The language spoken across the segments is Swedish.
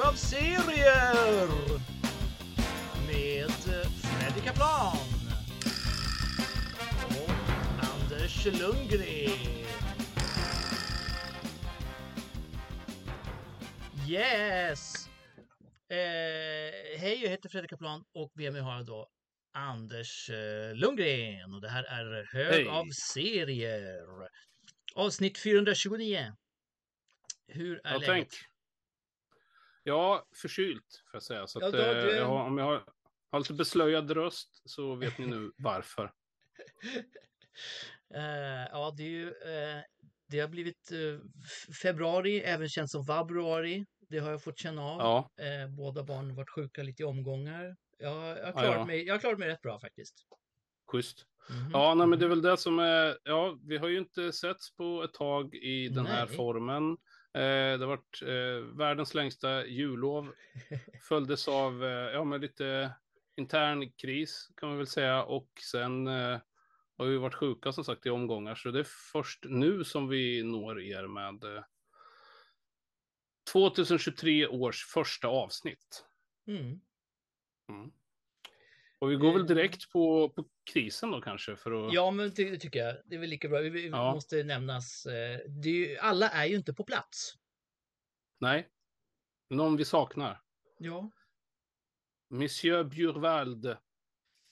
hög av serier med Freddy Kaplan och Anders Lundgren. Yes! Eh, hej, jag heter Fredrik Kaplan och med mig har jag då Anders eh, Lundgren och det här är Hög Hej. av serier. Avsnitt 429. Hur är Ja, läget? tänk. Ja, förkylt får jag säga. Så Ja, att, då- eh, du- jag har, om jag har, har lite beslöjad röst så vet ni nu varför. Eh, ja, det är ju, eh, det har blivit f- februari, även känns som vabruari. Det har jag fått känna av. Ja, båda barnen varit sjuka lite i omgångar. Jag, jag, har Ja, klarat ja. Mig, jag klarat mig rätt bra faktiskt. schysst. Mhm. Ja, nej, men det är väl det som är, ja, vi har ju inte setts på ett tag i den här Nej. formen. Eh, det har varit eh, världens längsta jullov. Följdes av, eh, ja men lite intern kris kan man väl säga. Och sen eh, har vi varit sjuka som sagt i omgångar. Så det är först nu som vi når er med eh, 2023 års första avsnitt. Mm. Mm. Och vi går väl Eh. direkt på, på krisen då kanske för att... Ja, men det, tycker jag. Det är väl lika bra. Vi, Ja. måste nämnas. Eh, är ju, alla är ju inte på plats. Nej. Någon vi saknar. Ja. Monsieur Bjurvald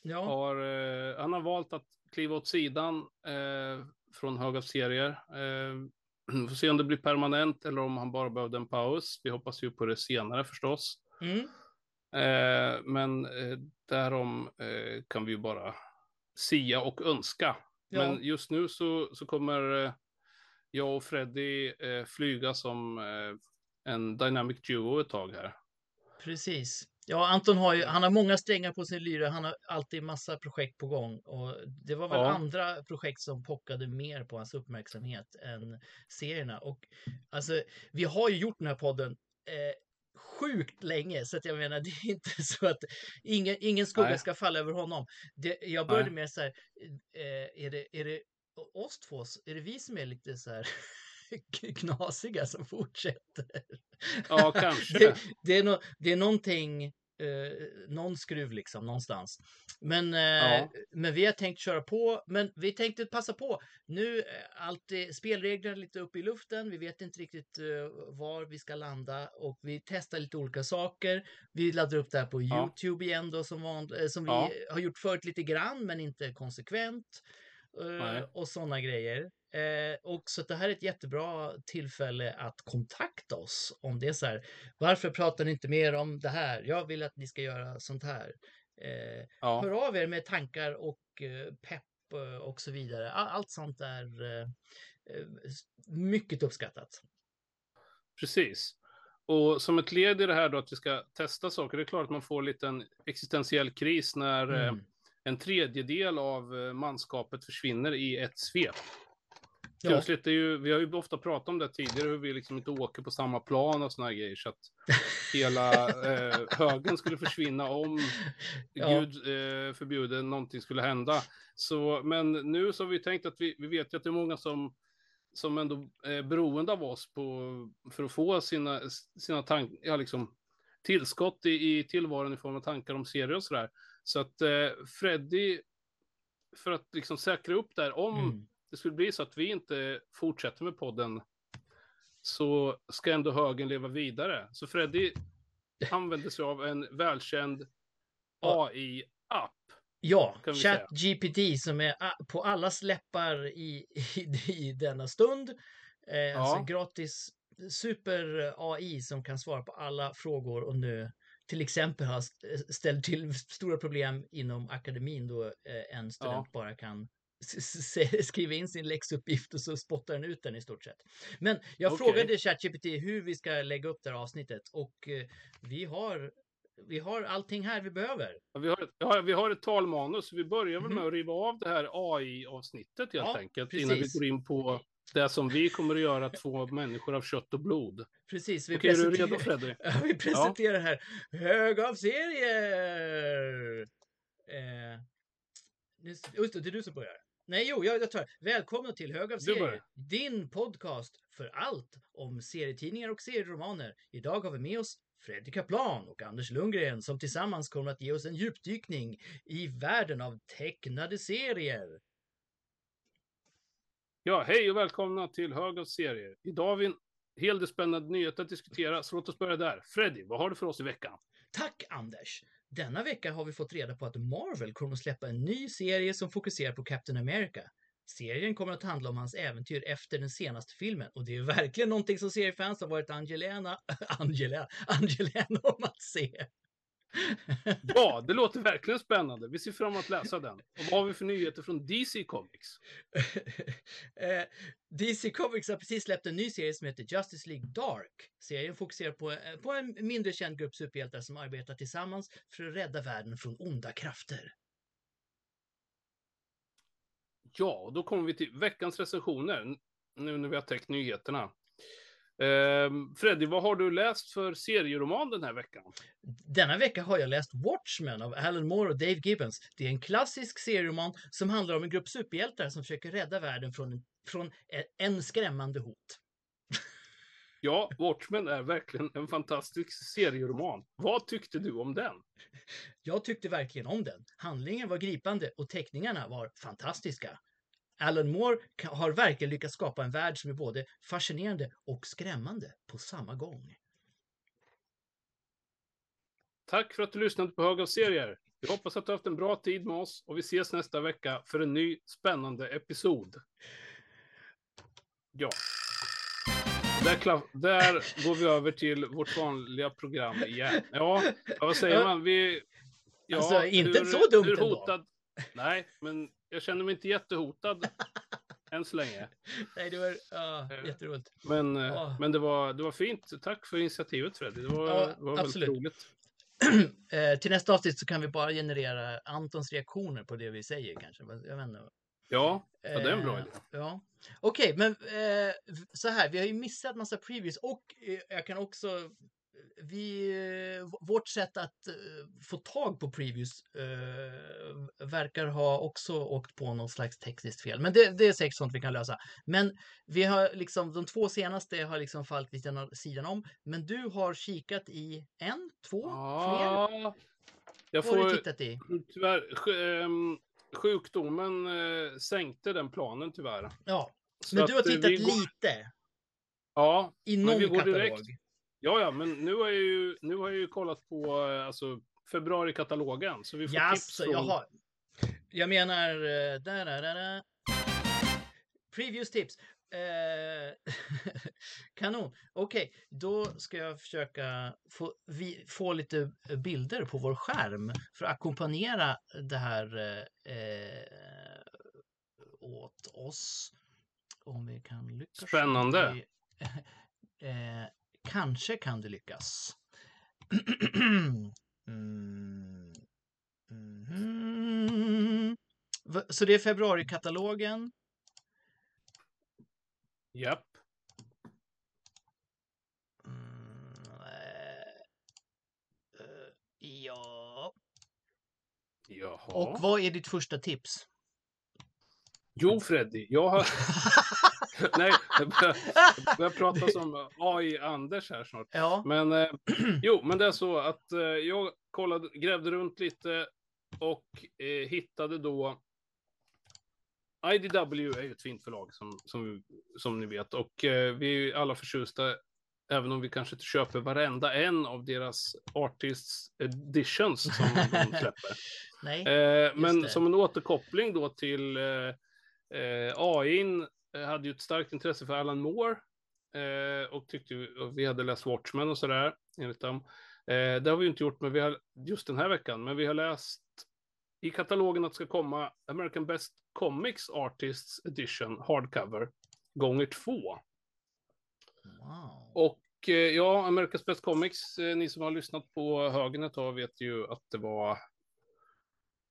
Ja. har, eh, han har valt att kliva åt sidan eh, från hög av serier. Eh, får se om det blir permanent eller om han bara behövde en paus. Vi hoppas ju på det senare förstås. Mm. Eh, men eh, därom eh, kan vi ju bara sia och önska. Ja. Men just nu så, så kommer eh, jag och Freddy eh, flyga som eh, en dynamic duo ett tag här. Precis. Ja, Anton har ju, han har många strängar på sin lyra. Han har alltid massa projekt på gång och det var väl Ja. andra projekt som pockade mer på hans uppmärksamhet än serierna. Och alltså, vi har ju gjort den här podden eh, sjukt länge så att jag menar, det är inte så att ingen, ingen skugga Nej. ska falla över honom. Det, jag började Nej. med så här, eh, är det, är det oss två, är det vi som är lite så här knasiga som fortsätter? Ja, kanske. det, det, är no, det är någonting, eh, någon skruv liksom någonstans. Men, eh, Ja. men vi har tänkt köra på, men vi tänkte passa på. Nu är alltid spelreglerna lite uppe i luften. Vi vet inte riktigt eh, var vi ska landa och vi testar lite olika saker. Vi laddar upp det här på Ja. Youtube igen då som, van, eh, som Ja. vi har gjort förut lite grann, men inte konsekvent. eh, och sådana grejer. Eh, och så det här är ett jättebra tillfälle att kontakta oss om det är så här. Varför pratar ni inte mer om det här? Jag vill att ni ska göra sånt här. Eh, Ja. Hör av er med tankar och eh, pepp eh, och så vidare. All, allt sånt är eh, eh, mycket uppskattat. Precis. Och som ett led i det här då att vi ska testa saker, det är klart att man får en existentiell kris när Mm. en tredjedel av manskapet försvinner i ett svep. Plötsligt är ju, vi har ju ofta pratat om det tidigare, hur vi liksom inte åker på samma plan och såna här grejer, så att hela eh, högen skulle försvinna om Ja. Gud eh, förbjude någonting skulle hända. Så, men nu så har vi tänkt att vi, vi vet ju att det är många som, som ändå är beroende av oss på, för att få sina, sina tank, ja, liksom, tillskott i, i tillvaron i form av tankar om serier och sådär. Så att eh, Freddy, för att liksom säkra upp där, om Mm. Det skulle bli så att vi inte fortsätter med podden så ska ändå högen leva vidare. Så Freddy använder sig av en välkänd Ja. AI-app. Ja. ChatGPT som är på allas läppar i, i, i denna stund. Eh, Alltså gratis super AI som kan svara på alla frågor och nu till exempel har st- ställt till stora problem inom akademin då eh, en student Ja. bara kan skriva in sin läxuppgift och så spottar den ut den i stort sett. Men jag Okej. frågade ChatGPT hur vi ska lägga upp det här avsnittet och eh, vi har vi har allting här vi behöver. Ja, Vi har, ett, ja, vi har ett talmanus, vi börjar väl Mhm. med att riva av det här AI-avsnittet helt Ja, enkelt. precis. Innan vi går in på det som vi kommer att göra, två människor av kött och blod. Precis, vi, Okej, är du redo Fredrik? Ja, vi presenterar här hög av serier. Eh, just det, det är du som börjar. Nej, jo, jag, jag tar. Välkomna till Hög av serier. Din podcast för allt om serietidningar och serieromaner. Idag har vi med oss Fredrik Kaplan och Anders Lundgren som tillsammans kommer att ge oss en djupdykning i världen av tecknade serier. Ja, hej och välkomna till Hög av serier. Idag har vi en hel del spännande nyheter att diskutera, så låt oss börja där. Freddy, vad har du för oss i veckan? Tack Anders! Denna vecka har vi fått reda på att Marvel kommer att släppa en ny serie som fokuserar på Captain America. Serien kommer att handla om hans äventyr efter den senaste filmen och det är verkligen någonting som seriefans har varit angelägna, angelägna, angelägna om att se. Ja, det låter verkligen spännande. Vi ser fram emot att läsa den. Och vad har vi för nyheter från DC Comics? Eh, DC Comics har precis släppt en ny serie som heter Justice League Dark. Serien fokuserar på, eh, på en mindre känd grupp superhjältar som arbetar tillsammans för att rädda världen från onda krafter. Ja, och då kommer vi till veckans recensioner, nu när vi har täckt nyheterna. Eh, Freddy, vad har du läst för serieroman den här veckan? Denna vecka har jag läst Watchmen av Alan Moore och Dave Gibbons. Det är en klassisk serieroman som handlar om en grupp superhjältar som försöker rädda världen från, från en skrämmande hot. Ja, Watchmen är verkligen en fantastisk serieroman. Vad tyckte du om den? Jag tyckte verkligen om den. Handlingen var gripande och teckningarna var fantastiska. Alan Moore har verkligen lyckats skapa en värld som är både fascinerande och skrämmande på samma gång. Tack för att du lyssnade på Hög av serier. Vi hoppas att du har haft en bra tid med oss och vi ses nästa vecka för en ny spännande episod. Ja. Där, där går vi över till vårt vanliga program igen. Ja, vad säger man? Vi, ja, alltså, inte hur, så dumt hur hotad, Nej, men jag känner mig inte jättehotad än så länge. Nej, det var uh, jätteroligt. Men, uh. men det, var, det var fint. Tack för initiativet Freddy. Det var, ja, det var absolut. väldigt roligt. eh, till nästa avsnitt så kan vi bara generera Antons reaktioner på det vi säger kanske. Jag vet inte. Ja, ja det är en bra eh, idé. Ja. Okej, okay, men eh, så här, vi har ju missat massa previews och eh, jag kan också vi, vårt sätt att få tag på previews eh, verkar ha också åkt på någon slags tekniskt fel. Men det, det, är säkert sånt vi kan lösa. Men vi har liksom, de två senaste har liksom fallit lite sidan om. Men du har kikat i en, två, ja, fler? Jag får, Vad har du tittat i? Tyvärr, ehm, sjukdomen eh, sänkte den planen tyvärr. Ja, Så men du har tittat går... lite? Ja, i någon katalog? Direkt, Ja, ja, men nu har jag ju, nu har jag ju kollat på alltså, februari-katalogen. Så vi får yes, tips från... Jaha. Jag menar... Da, da, da. Previous tips. Eh, kanon. Okej, okay, då ska jag försöka få, vi, få lite bilder på vår skärm för att ackompanjera det här eh, åt oss. Om vi kan lyckas. Spännande. Eh, Kanske kan det lyckas. mm. Mm. Så det är februarikatalogen. Japp. Mm, äh, äh, ja. Jaha. Och vad är ditt första tips? Jo, Freddy, jag har... Nej, jag börjar, börjar prata som AI-Anders här snart. Ja. Men eh, jo, men det är så att eh, jag kollade, grävde runt lite och eh, hittade då IDW är ju ett fint förlag som, som, som ni vet och eh, vi är ju alla förtjusta även om vi kanske inte köper varenda en av deras artists editions som de släpper. Nej, eh, men det. som en återkoppling då till eh, eh, AIn hade ju ett starkt intresse för Alan Moore eh, och tyckte och vi hade läst Watchmen och sådär enligt dem. Eh, det har vi ju inte gjort men vi har, just den här veckan, men vi har läst i katalogen att det ska komma American Best Comics Artists Edition hardcover gånger två. Wow. Och eh, ja, America's Best Comics, eh, ni som har lyssnat på högen ett tag vet ju att det var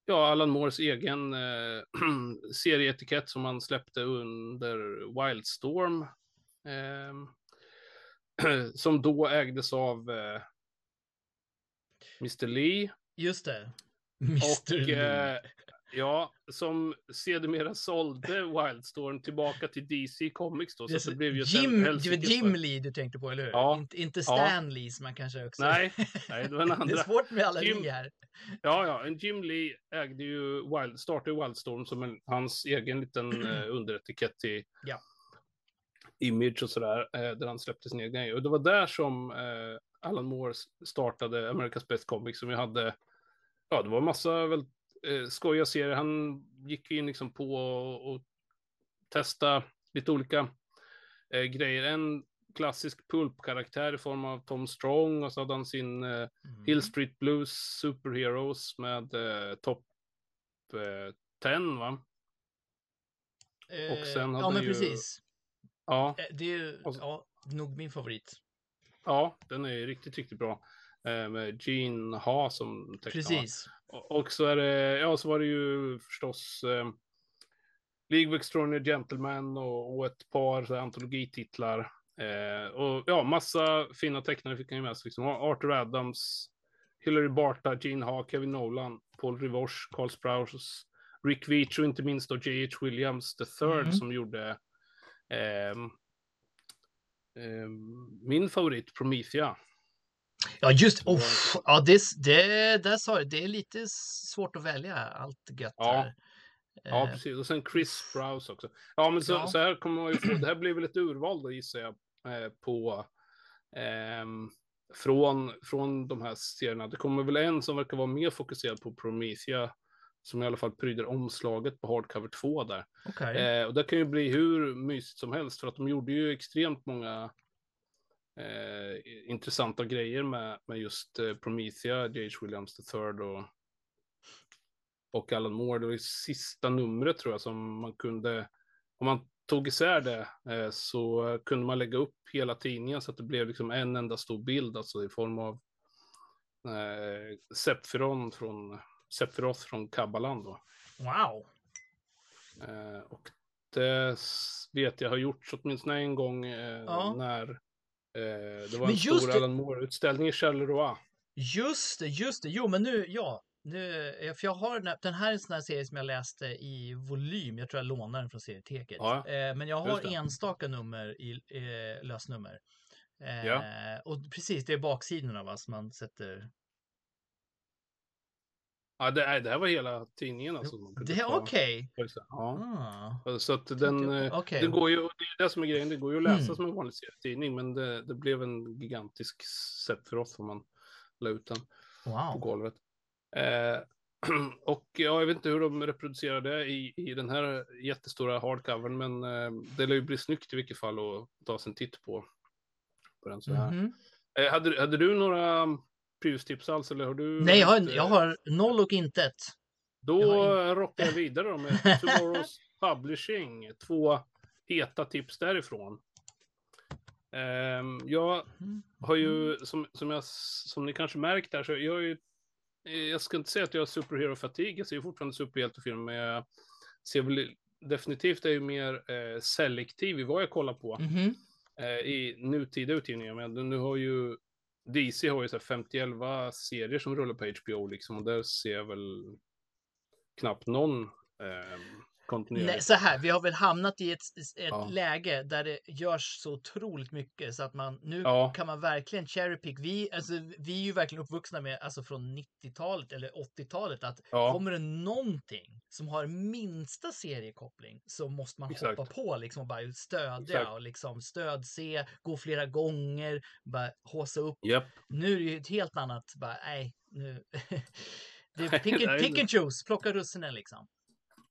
ja, Alan Moores egen eh, serieetikett som han släppte under Wildstorm. Eh, som då ägdes av eh, Mr. Lee. Just det. Mr. Och, Lee. Eh, Ja, som sedermera sålde Wildstorm tillbaka till DC Comics då. Så det, det blev ju Jim, det var Jim Lee du tänkte på, eller hur? Ja. Inte, inte Stan ja. Lee som man kanske också... Nej, nej det var en andra. det är svårt med alla Jim... här. Ja, ja, en Jim Lee ägde ju Wild, startade Wildstorm som en, hans egen liten uh, underetikett till ja. Image och sådär, uh, där han släppte sin grej. Och det var där som uh, Alan Moore startade America's Best Comics som vi hade, ja, det var massa väl eh, skojiga serier. Han gick in liksom på och, och testa lite olika eh, grejer. En klassisk pulpkaraktär i form av Tom Strong och så hade han sin eh, mm. Hill Street Blues Superheroes med eh, topp eh, 10 va? och sen hade ja men ju... precis. Ja. Eh, det är ju ja, nog min favorit. Ja, den är riktigt, riktigt bra. Eh, med Gene Ha som tecknar. Precis. Och så är det, ja så var det ju förstås eh, League of Extraordinary Gentlemen och, och ett par så antologititlar. Eh, och ja, massa fina tecknare fick han ju med sig. Liksom. Arthur Adams, Hilary Barta, Gene Ha, Kevin Nolan, Paul Rivoche, Carl Sprouse, Rick Veach och inte minst då J.H. Williams the third mm. som gjorde eh, min favorit Promethea. Ja, just oh, ja, det, det, där sa det är lite svårt att välja allt gött ja. här. Ja, eh. precis. Och sen Chris Sprouse också. Ja, men så, ja. så här kommer man ju få, det här blir väl ett urval då gissar jag eh, på eh, från, från de här serierna. Det kommer väl en som verkar vara mer fokuserad på Promethea som i alla fall pryder omslaget på Hardcover 2 där. Okay. Eh, och det kan ju bli hur mysigt som helst för att de gjorde ju extremt många eh, intressanta grejer med, med just eh, Promethea, J.H. Williams III och, och Alan Moore. Det var ju sista numret tror jag som man kunde, om man tog isär det eh, så kunde man lägga upp hela tidningen så att det blev liksom en enda stor bild, alltså i form av eh, Sephiron från Sephiroth från Kabbalan då. Wow! Eh, och det vet jag har gjorts åtminstone en gång eh, ja. när det var en stor Alan Moore-utställning i Charleroi. Just det, just det. Jo, men nu, ja. Nu, för jag har den här, den här är en sån här serie som jag läste i volym. Jag tror jag lånade den från serieteket. Ja, eh, men jag har enstaka nummer i eh, lösnummer. Eh, ja. Och precis, det är baksidorna va, som man sätter Ja, det, det här var hela tidningen alltså. Det är okej. Okay. Ja. Ah. Så att den, eh, okay. den går ju, det är det som är grejen, det går ju att läsa mm. som en vanlig tidning, men det, det blev en gigantisk sätt för oss om man la ut den wow. på golvet. Eh, och ja, jag vet inte hur de reproducerar det i, i den här jättestora hardcovern, men eh, det lär ju bli snyggt i vilket fall att ta sig en titt på, på den så här. Mm -hmm. eh, hade, hade du några Prius-tips alls? Eller har du Nej, jag har, jag har noll och intet. Då jag rockar jag vidare då med Tomorrow's Publishing. Två heta tips därifrån. Um, jag har ju, som, som, jag, som ni kanske märkt här, så jag har ju, jag ska inte säga att jag har superhero fatig, jag ser fortfarande superhjältefilm, men jag ser väl definitivt är ju mer eh, selektiv i vad jag kollar på mm -hmm. eh, i nutida utgivningar. Men nu har ju DC har ju så 50 serier som rullar på HBO liksom och där ser jag väl knappt någon eh, kontinuerligt. Nej, så här, vi har väl hamnat i ett, ett ja. läge där det görs så otroligt mycket så att man nu ja. kan man verkligen cherry pick. Vi, alltså, vi är ju verkligen uppvuxna med, alltså från 90-talet eller 80-talet, att ja. kommer det någonting som har minsta seriekoppling så måste man Exakt. hoppa på liksom och bara stödja Exakt. och liksom stödse, gå flera gånger, bara håsa upp. Yep. Nu är det ju ett helt annat, bara nej, nu. det är pick, and, pick and choose, plocka russinen liksom.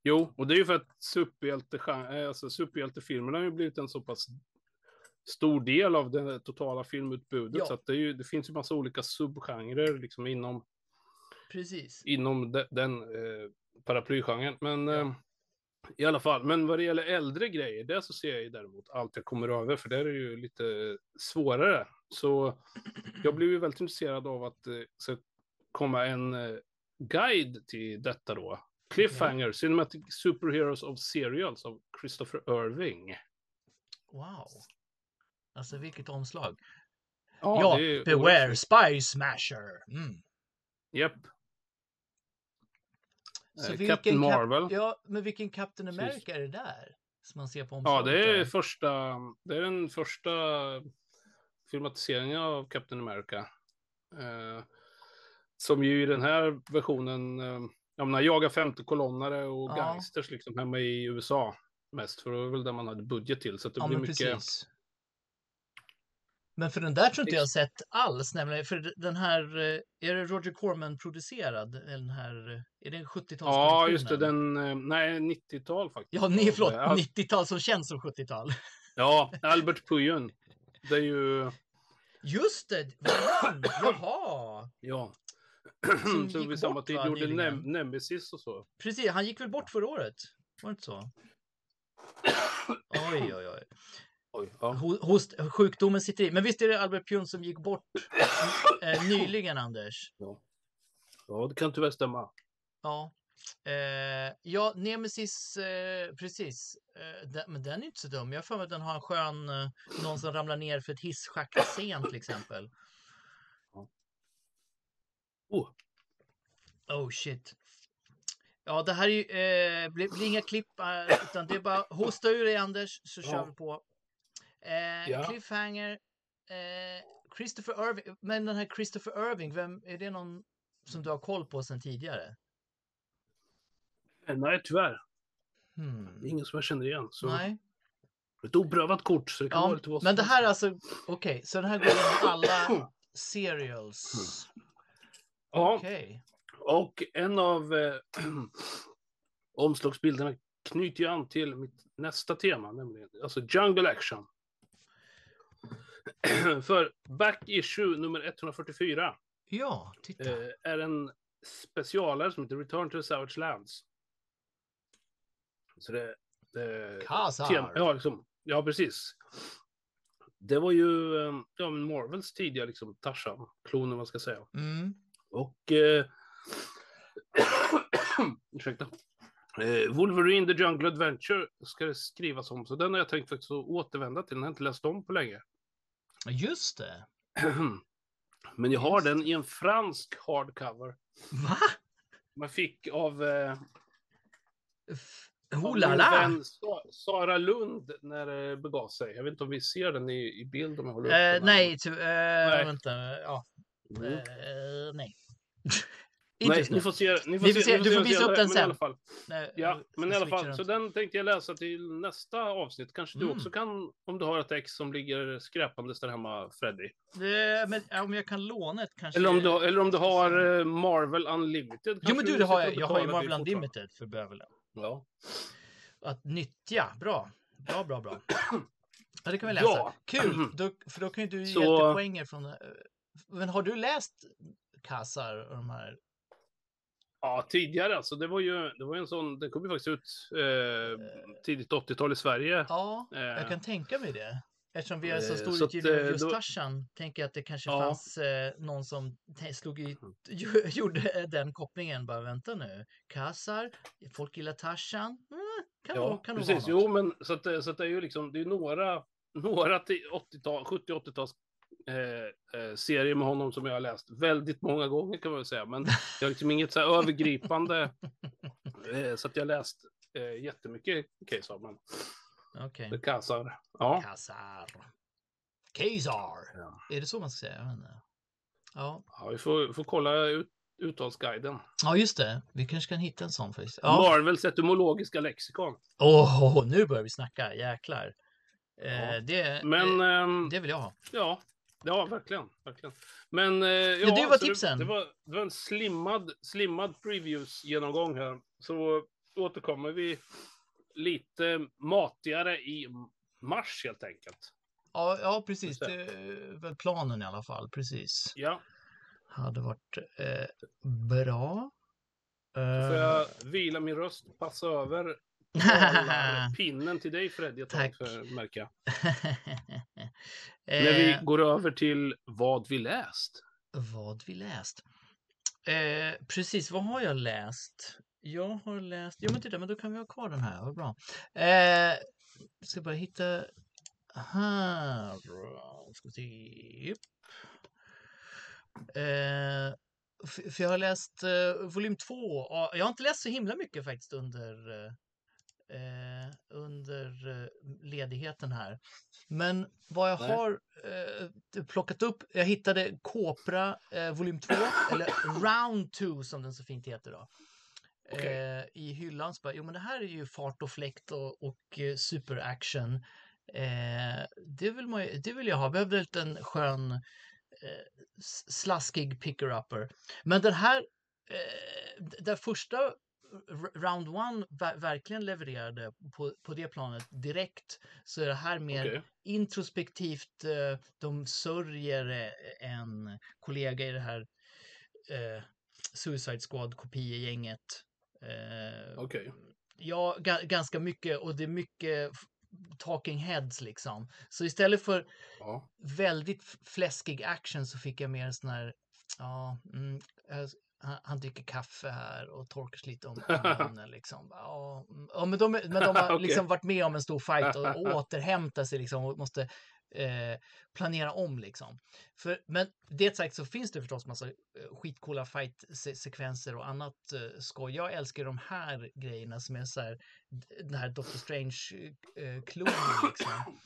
Jo, och det är ju för att superhjälte, eh, alltså superhjältefilmerna har ju blivit en så pass stor del av det totala filmutbudet. Ja. Så det, ju, det, finns ju massa olika subgenrer liksom inom, Precis. inom de, den eh, paraplygenren. Men ja. eh, i alla fall, men vad det gäller äldre grejer, det så ser jag ju däremot allt jag kommer över, för det är ju lite svårare. Så jag blev ju väldigt intresserad av att det eh, ska komma en eh, guide till detta då. Cliffhanger. Cinematic Superheroes of Serials av Christopher Irving. Wow. Alltså vilket omslag. Ja, ja är, Beware Spy Smasher. Mm. Japp. Så eh, Captain Marvel. ja, men vilken Captain America är det där? Som man ser på Ja, det är första, det är den första filmatiseringen av Captain America. Eh, som ju i den här versionen, eh, jag menar, jagar femte kolonnare och ja. gangsters liksom hemma i USA mest, för det var väl där man hade budget till. Så det ja, blir mycket... Precis. Men för den där tror inte jag sett alls, nämligen för den här, eh, är det Roger Corman producerad? Den här, är det en 70-talsproduktion? Ja, just det, den, eh, nej, 90-tal faktiskt. Ja, ni, förlåt, 90-tal som känns som 70-tal. Ja, Albert Pujon. Det är ju... Just det, jaha! Ja. Som, som vid samma tid gjorde Nem Nemesis och så. Precis, han gick väl bort förra året? Var det inte så? Oj, oj, oj. Oj, ja. Host, sjukdomen sitter i. Men visst är det Albert Pjun som gick bort eh, nyligen, Anders? Ja. ja, det kan tyvärr stämma. Ja. Eh, ja, Nemesis, eh, precis. Eh, den, men den är inte så dum. Jag har för mig att den har en skön, eh, någon som ramlar ner för ett hisschakt scen till exempel. Ja. Oh. Oh shit. Ja, det här är ju, eh, blir, blir inga klipp, eh, utan det är bara hosta ur dig Anders, så ja. kör vi på. Eh, ja. Cliffhanger. Eh, Christopher Irving. Men den här Christopher Irving, vem, är det någon som du har koll på sedan tidigare? Eh, nej, tyvärr. Hmm. Det är ingen som jag känner igen. Så... Nej. Ett oprövat kort, så det kan ja, vara lite vad Men det här är alltså, okej, okay, så den här går igenom alla serials. Ja. Okay. Och en av eh, omslagsbilderna knyter ju an till mitt nästa tema, nämligen alltså Jungle Action. För back issue nummer 144 ja, titta. Eh, är en specialare som heter Return to the Savage Lands. Så det... det Kazar! Ja, liksom, ja, precis. Det var ju eh, ja, Marvels tidiga liksom, Tarzan-kloner, man ska säga. Mm. Och... Eh, ursäkta. Eh, Wolverine The Jungle Adventure ska det skrivas om, så den har jag tänkt faktiskt återvända till. Den har jag inte läst om på länge. Just det. Men jag har den i en fransk hardcover. Va? Man fick av... Eh, Oh la la! Sara Lund när det begav sig. Jag vet inte om vi ser den i, i bild om jag håller upp uh, Nej, ty, uh, nej, vänta. Ja. Mm. Uh, nej. Nej, ni får se. Ni får, se, se, du får visa upp den sen. Nej, ja, men i alla fall. Så den tänkte jag läsa till nästa avsnitt. Kanske mm. du också kan, om du har ett ex som ligger skräpandes där hemma, Freddy. Det, men om jag kan låna ett kanske. Eller om du, eller om du har eh, Marvel Unlimited. Jo, men du, det har jag. Jag har ju Marvel Unlimited för bövelen. Ja. Att nyttja. Bra. Bra, bra, bra. Ja, det kan vi läsa. Ja. Kul, då, för då kan ju du ge så... poänger från... Eh, men har du läst Kassar och de här Ja, tidigare alltså. Det var ju, det var en sån, den kom ju faktiskt ut eh, tidigt 80-tal i Sverige. Ja, eh, jag kan tänka mig det. Eftersom vi har så eh, stor utgivning av just då... Tarzan, tänker jag att det kanske ja. fanns eh, någon som slog ut, gjorde den kopplingen. Bara vänta nu, Kassar, folk gillar Tarzan. Mm, kan ja, nog, kan precis. Jo, men så att, så att det är ju liksom, det är några, några 80-tal, 70-80-tals eh, eh, serie med honom som jag har läst väldigt många gånger kan man väl säga. Men jag har liksom inget så här övergripande. Eh, så att jag läst eh, jättemycket case av. Men... Okej. Okay. Kazar. Ja. Kazar. Kazar. Ja. Är det så man ska säga? Ja. ja, vi får, får kolla ut, uttalsguiden. Ja, just det. Vi kanske kan hitta en sån faktiskt. Ja. Marvels etymologiska lexikon. Åh, oh, nu börjar vi snacka. Jäklar. Eh, ja. det, Men, det, ehm, det vill jag ha. Ja, Ja, verkligen. verkligen. Men eh, ja, det var tipsen. Det, det, var, det var en slimmad, slimmad previews-genomgång här. Så återkommer vi lite matigare i mars helt enkelt. Ja, ja precis. Det är väl planen i alla fall. Precis. Ja. Hade varit eh, bra. Får jag eh. vila min röst, passa över pinnen till dig Freddy ett tag för märka. När vi eh. går över till vad vi läst. Vad vi läst. Eh, precis, vad har jag läst? Jag har läst, ja men titta, men då kan vi ha kvar den här, vad bra. Eh, ska bara hitta här. Ska se. Eh, för jag har läst uh, volym 2. Jag har inte läst så himla mycket faktiskt under, uh, under uh, ledigheten här. Men vad jag Nej. har plockat upp, jag hittade Kopra volym 2, eller Round 2 som den så fint heter då. Okay. I hyllan så bara, jo men det här är ju fart och fläkt och, och superaction. det, vill man, det vill jag ha, behövde en liten skön Eh, slaskig picker-upper. Men den här, eh, den första Round One verkligen levererade på, på det planet direkt så är det här mer okay. introspektivt. Eh, de sörjer en kollega i det här eh, Suicide Squad kopiegänget. Eh, okay. Ja, ganska mycket och det är mycket talking heads liksom. Så istället för ja. väldigt fläskig action så fick jag mer sån här, ja, mm, han, han dricker kaffe här och torkar sig lite om munnen liksom. Ja, mm, men de, men de har okay. liksom varit med om en stor fight och, och återhämtar sig liksom och måste eh, planera om liksom. För, men det sagt så finns det förstås massa eh, skitcoola fight-sekvenser och annat eh, skoj. Jag älskar de här grejerna som är så här, den här Doctor Strange-klonen eh, liksom.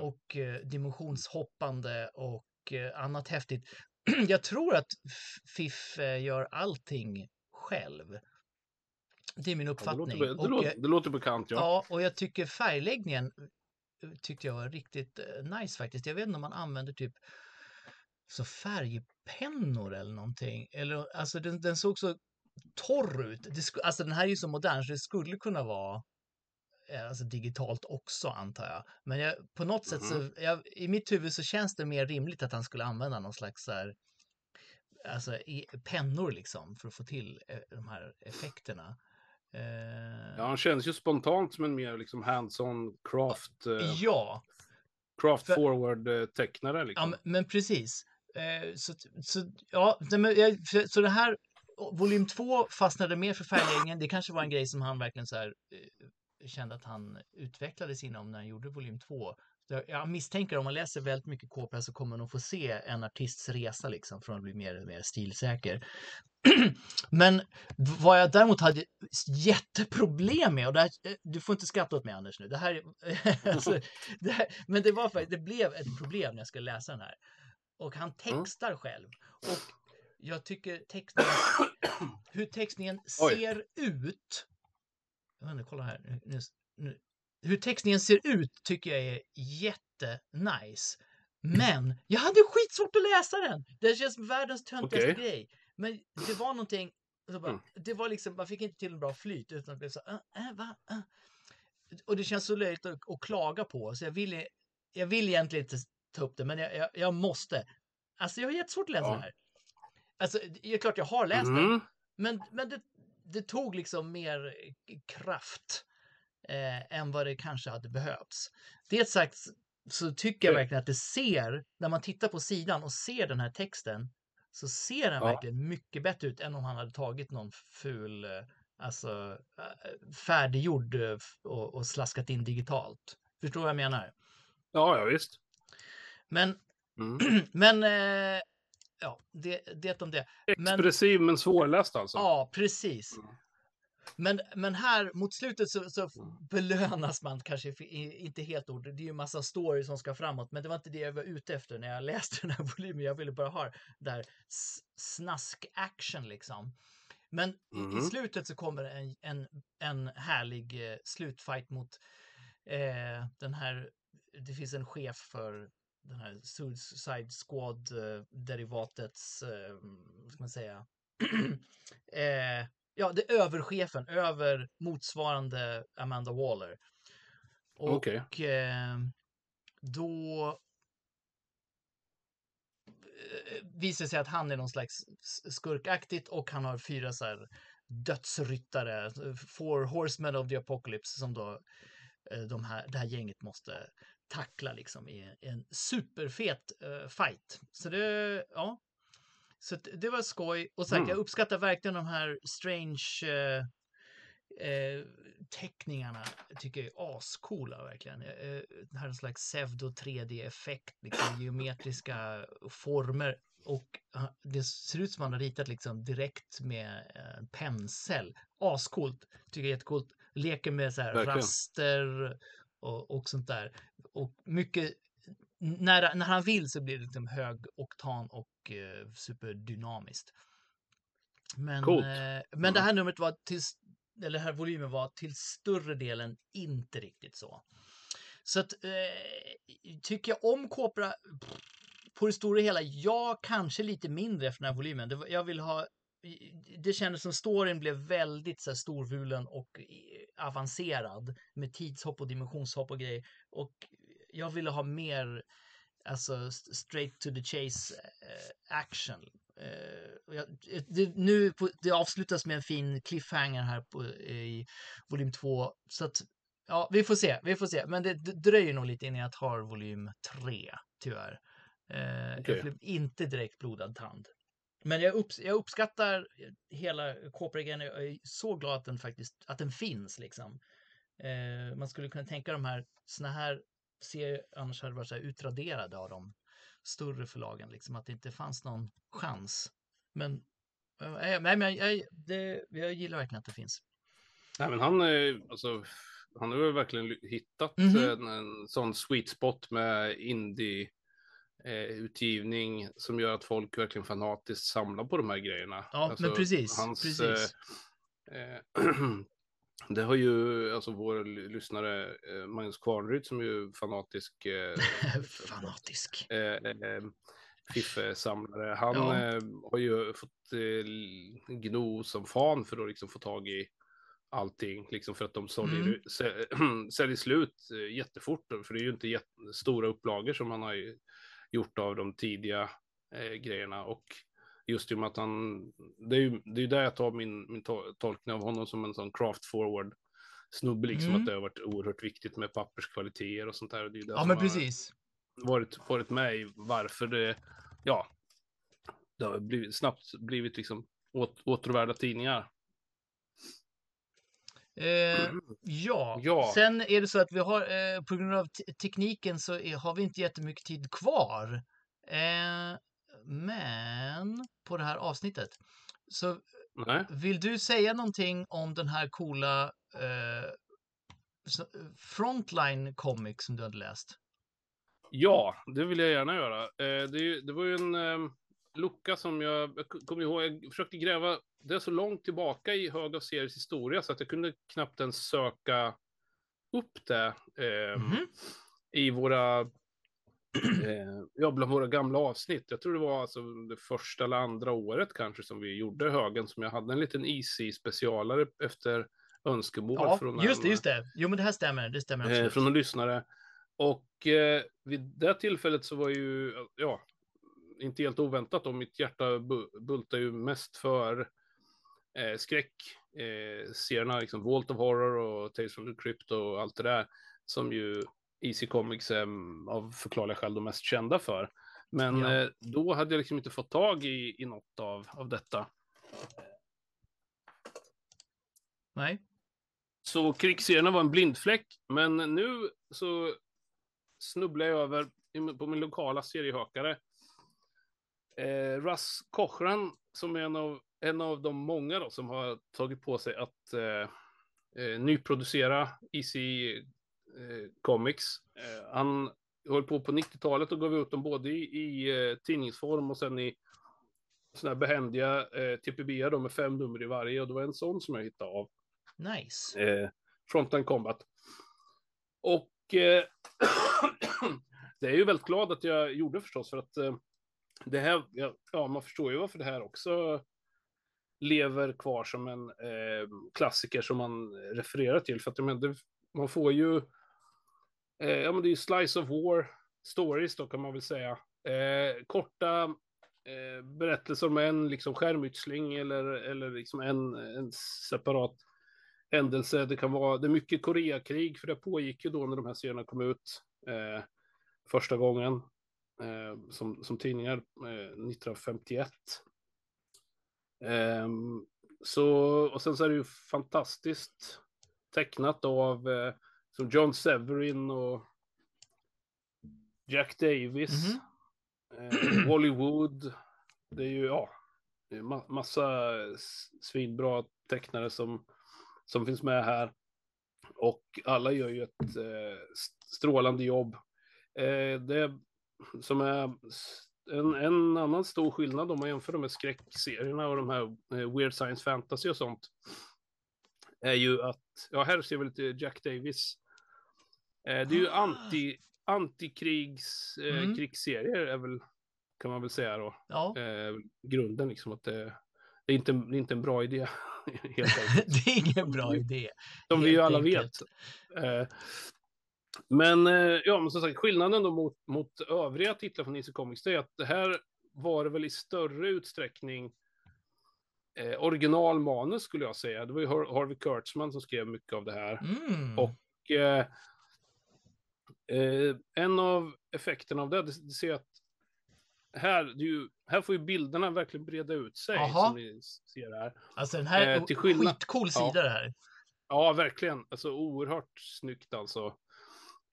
Och eh, dimensionshoppande och eh, annat häftigt. Jag tror att Fiff eh, gör allting själv. Det är min uppfattning. Ja, det, låter, det, låter, det låter bekant, ja. Ja, och jag tycker färgläggningen tyckte jag var riktigt eh, nice faktiskt. Jag vet inte om man använder typ så färgpennor eller någonting. Eller, alltså den, den såg så torr ut. Det, alltså den här är ju så modern så det skulle kunna vara eh, alltså digitalt också antar jag. Men jag, på något mm -hmm. sätt så, mm-hmm. jag, i mitt huvud så känns det mer rimligt att han skulle använda någon slags så här, alltså i, pennor liksom för att få till eh, de här effekterna. Eh... Ja, han känns ju spontant som en mer liksom hands-on craft. Eh... Ja. Craft forward-tecknare. Liksom. Ja, men precis. Eh, så, så, ja, så det här, volym 2 fastnade mer för färgläggningen. Det kanske var en grej som han verkligen så här, eh, kände att han utvecklades inom när han gjorde volym 2. Jag misstänker om man läser väldigt mycket K-press så kommer man få se en artists resa liksom från att bli mer och mer stilsäker. Men vad jag däremot hade jätteproblem med, och det här, eh, du får inte skratta åt mig Anders nu, det här, alltså, det här, men det var faktiskt, det blev ett problem när jag skulle läsa den här. Och han mm. textar mm. själv. Och jag tycker textningen, hur textningen ser ut, jag vet inte, kolla här, nu, nu, hur textningen ser ut tycker jag är jättenice. Men jag hade skitsvårt att läsa den. Det känns världens töntigaste okay. grej. Men det var någonting, bara, mm. det var liksom, man fick inte till en bra flyt utan det blev så, äh, äh, va, äh. Och det känns så löjligt att, att, klaga på, så jag vill, jag vill egentligen inte ta upp det, men jag, jag, jag måste. Alltså jag har jättesvårt att läsa ja. det här. Alltså, det är klart jag har läst mm. det, men, men det, det tog liksom mer kraft eh, än vad det kanske hade behövts. Det sagt så tycker jag verkligen att det ser, när man tittar på sidan och ser den här texten, så ser den ja. verkligen mycket bättre ut än om han hade tagit någon ful, eh, alltså eh, färdiggjord eh, och, och slaskat in digitalt. Förstår vad jag menar? Ja, ja visst. Men, mm. men ja, det, det om det. Expressiv men, men svårläst alltså. Ja, precis. Mm. Men, men här mot slutet så, så belönas man kanske inte helt ord. Det är ju massa stories som ska framåt, men det var inte det jag var ute efter när jag läste den här volymen. Jag ville bara ha där snask-action liksom. Men mm. i slutet så kommer en, en, en härlig eh, slutfight mot eh, den här, det finns en chef för den här Suicide Squad-derivatets, eh, eh, vad ska man säga, eh, ja, det är överchefen, över motsvarande Amanda Waller. Och okay. eh, då visar det sig att han är någon slags skurkaktigt och han har fyra så här dödsryttare, four horsemen of the apocalypse som då eh, de här, det här gänget måste tackla liksom i en superfet uh, fight. Så det, ja, så det var skoj. Och sagt, mm. jag uppskattar verkligen de här strange eh, eh, teckningarna tycker jag är ascoola verkligen. Det här är en slags pseudo 3D-effekt, liksom geometriska former och det ser ut som man har ritat liksom direkt med en pensel. Ascoolt, tycker jag är jättecoolt. Leker med så här verkligen. raster och, och sånt där. Och mycket när, när han vill så blir det liksom hög oktan och eh, superdynamiskt. Men, eh, men det här numret var till, eller här volymen var till större delen inte riktigt så. Så att, eh, tycker jag om Copra på det stora hela, ja, kanske lite mindre efter den här volymen. Det, jag vill ha det kändes som storyn blev väldigt så här, storvulen och avancerad med tidshopp och dimensionshopp och grejer. Och jag ville ha mer alltså straight to the chase uh, action. Uh, jag, det, nu på, det avslutas med en fin cliffhanger här på, i volym 2. Så att, ja, vi får se, vi får se. Men det, det dröjer nog lite innan jag tar volym 3, tyvärr. Uh, okay. Jag blev inte direkt blodad tand. Men jag, upps jag uppskattar hela Copra-grejen. Jag är så glad att den faktiskt att den finns. Liksom. Eh, man skulle kunna tänka de här såna här serier annars hade varit så här utraderade av de större förlagen. Liksom, att det inte fanns någon chans. Men, äh, nej, men jag, det, jag gillar verkligen att det finns. Nej, men han, alltså, han har verkligen hittat mm -hmm. en, en sån sweet spot med indie eh, utgivning som gör att folk verkligen fanatiskt samlar på de här grejerna. Ja, alltså, men precis. Hans, precis. Eh, eh, det har ju alltså vår lyssnare eh, Magnus Kvarnryd som ju fanatisk. Eh, fanatisk. Fiffe-samlare. Han ja. har ju fått eh, gno som fan för att liksom få tag i allting, liksom för att de säljer, mm. säljer slut jättefort. För det är ju inte stora upplagor som man har gjort av de tidiga eh, grejerna. Och just i och med att han, det är ju det är där jag tar min, min tolkning av honom som en sån craft forward snubbe, liksom mm. att det har varit oerhört viktigt med papperskvaliteter och sånt där. Och det är det ja, men precis. Varit, varit med i varför det, ja, det har blivit, snabbt blivit liksom åt, återvärda tidningar. Eh, ja. ja, sen är det så att vi har eh, på grund av tekniken så är, har vi inte jättemycket tid kvar. Eh, men på det här avsnittet. Så Nej. vill du säga någonting om den här coola eh, Frontline Comic som du hade läst? Ja, det vill jag gärna göra. Eh, det, det, var ju en eh, lucka som jag, jag kommer ihåg, jag försökte gräva, det är så långt tillbaka i Hög av series historia så att jag kunde knappt ens söka upp det eh, mm -hmm. i våra eh, ja, bland våra gamla avsnitt. Jag tror det var alltså det första eller andra året kanske som vi gjorde högen som jag hade en liten easy specialare efter önskemål ja, från just det, just det. Jo, men det här stämmer. Det stämmer eh, från en lyssnare. Och eh, vid det tillfället så var ju, ja, inte helt oväntat om mitt hjärta bultar ju mest för eh, skräck, eh, serierna, liksom Vault of Horror och Tales from the Crypt och allt det där, som ju Easy Comics är av förklarliga skäl de mest kända för. Men ja. eh, då hade jag liksom inte fått tag i, i något av, av detta. Nej. Så krigsserierna var en blindfläck, men nu så snubblar jag över på min lokala seriehökare. Eh, Russ Kochran, som är en av, en av de många då, som har tagit på sig att eh, eh, nyproducera Easy eh, Comics. Eh, han höll på på 90-talet och gav ut dem både i, i eh, tidningsform och sen i sådana här behändiga eh, TPB då med fem nummer i varje och det var en sån som jag hittade av. Nice. Eh, Frontline Combat. Och eh, det är ju väldigt glad att jag gjorde förstås för att eh, det här, ja, ja, man förstår ju varför det här också lever kvar som en eh, klassiker som man refererar till. För att men, det, man får ju Eh, ja, men det är ju Slice of War stories då kan man väl säga. Eh, korta eh, berättelser om en liksom skärmytsling eller, eller liksom en, en separat händelse. Det kan vara, det är mycket Koreakrig, för det pågick ju då när de här serierna kom ut eh, första gången eh, som, som tidningar, eh, 1951. Ehm, så, och sen så är det ju fantastiskt tecknat av eh, som John Severin och Jack Davis. Mm -hmm. eh, Wally Wood. Det är ju, ja, det är ma massa svinbra tecknare som, som finns med här. Och alla gör ju ett eh, strålande jobb. Eh, det som är en, en annan stor skillnad om man jämför med skräckserierna och de här eh, Weird Science Fantasy och sånt. Är ju att, ja här ser vi lite Jack Davis. Eh, det är ju ah. anti, antikrigs, eh, mm. krigsserier är väl, kan man väl säga då. Ja. Eh, grunden liksom att det, det, är inte, det är inte en bra idé. Det är ingen bra idé. Som vi ju alla enkelt. vet. Eh, men, eh, ja, men som sagt, skillnaden då mot, mot övriga titlar från DC Comics, är att det här var det väl i större utsträckning eh, originalmanus skulle jag säga. Det var ju Harvey Kurtzman som skrev mycket av det här. Mm. Och eh, eh, en av effekterna av det, det, det ser att här, ju, här får ju bilderna verkligen breda ut sig. Aha. Som ni ser här. Alltså den här är eh, till skillnad... skitcool sida ja. det här. Ja, verkligen. Alltså oerhört snyggt alltså.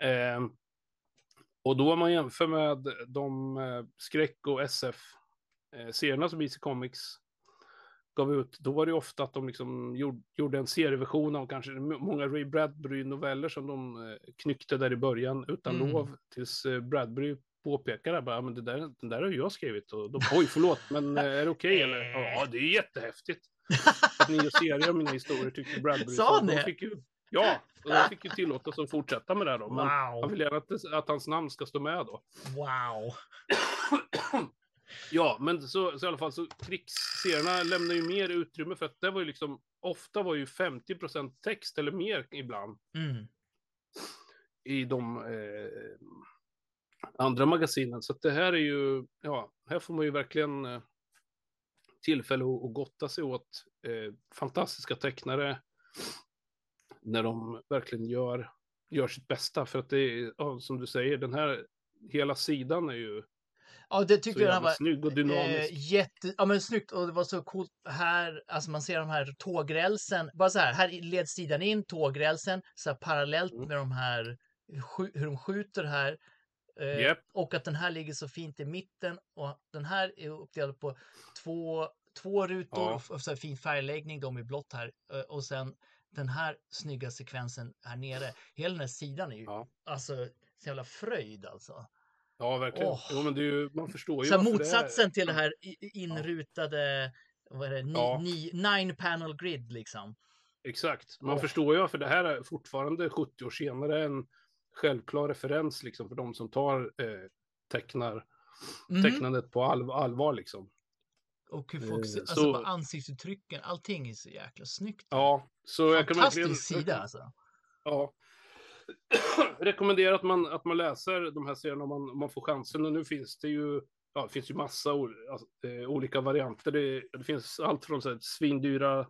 Eh, och då om man jämför med de eh, skräck och SF-serierna eh, som BC Comics gav ut, då var det ofta att de liksom gjorde, en serieversion av kanske många Ray Bradbury-noveller som de eh, knyckte där i början utan mm. lov, tills eh, Bradbury påpekade bara, men det där, den där har jag skrivit och då, oj förlåt, men är det okej okay, eller? Ja, det är jättehäftigt. Att ni gör serier av mina historier tyckte Bradbury. Sa han det? Ja, och jag fick ju tillåtelse att fortsätta med det då. Men wow. han vill gärna att, att hans namn ska stå med då. Wow. ja, men så, så i alla fall så krigsserierna lämnar ju mer utrymme för att det var ju liksom ofta var ju 50% text eller mer ibland. Mm. I de eh, andra magasinen. Så att det här är ju, ja, här får man ju verkligen eh, tillfälle att, att gotta sig åt eh, fantastiska tecknare när de verkligen gör, gör sitt bästa. För att det är, ja, som du säger, den här hela sidan är ju Ja, det tyckte jag var snygg och dynamisk. Eh, jätte, ja, men snyggt och det var så coolt här. Alltså man ser de här tågrälsen. Bara så här, här leds sidan in, tågrälsen, så här parallellt mm. med de här hur de skjuter här. Eh, yep. Och att den här ligger så fint i mitten och den här är uppdelad på två, två rutor ja. och så fin färgläggning, de är blått här. Eh, och sen den här snygga sekvensen här nere. Hela den här sidan är ju ja. alltså så jävla fröjd alltså. Ja, verkligen. Oh. Jo, men ju, man förstår ju. Så motsatsen det till det här inrutade, ja. vad är det, ni, ja. ni, nine panel grid liksom. Exakt, man oh. förstår ju, för det här är fortfarande 70 år senare en självklar referens liksom för de som tar eh, tecknar, mm. tecknandet på all, allvar liksom. Och hur folk, eh, alltså så, ansiktsuttrycken, allting är så jäkla snyggt. Ja, så jag kan verkligen... sida alltså. Ja. Rekommenderar att man, att man läser de här serierna om man, om man får chansen. Och nu finns det ju, ja, det finns ju massa alltså, eh, olika varianter. Det, det, finns allt från så här, svindyra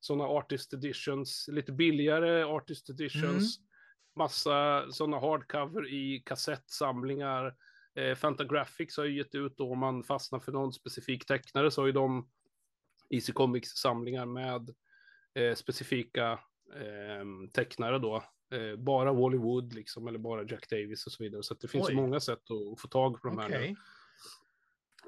sådana artist editions, lite billigare artist editions, mm. massa sådana hardcover i kassettsamlingar Eh, Fantagraphics har ju gett ut då om man fastnar för någon specifik tecknare så har ju de Easy Comics samlingar med eh, specifika eh, tecknare då. Eh, bara Wally Wood liksom, eller bara Jack Davis och så vidare. Så det finns Oj. många sätt att, att, få tag på de här okay.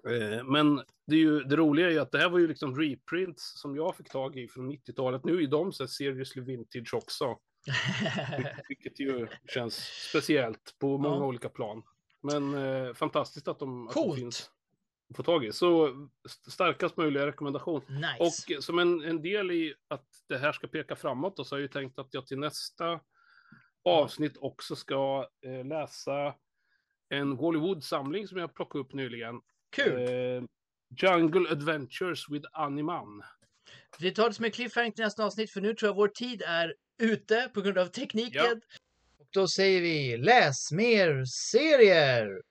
Eh, men det, är ju, det roliga är ju att det här var ju liksom reprints som jag fick tag i från 90-talet. Nu är de så här seriously vintage också. Vilket ju känns speciellt på många ja. olika plan. Men eh, fantastiskt att de, att de finns att få tag i. Så starkast möjliga rekommendation. Nice. Och som en, en del i att det här ska peka framåt då, så har jag ju tänkt att jag till nästa avsnitt också ska eh, läsa en Hollywood-samling som jag plockade upp nyligen. Kul! Eh, Jungle Adventures with Animan. Vi tar det som en cliffhanger till nästa avsnitt, för nu tror jag vår tid är ute på grund av tekniken. Ja. Då säger vi läs mer serier!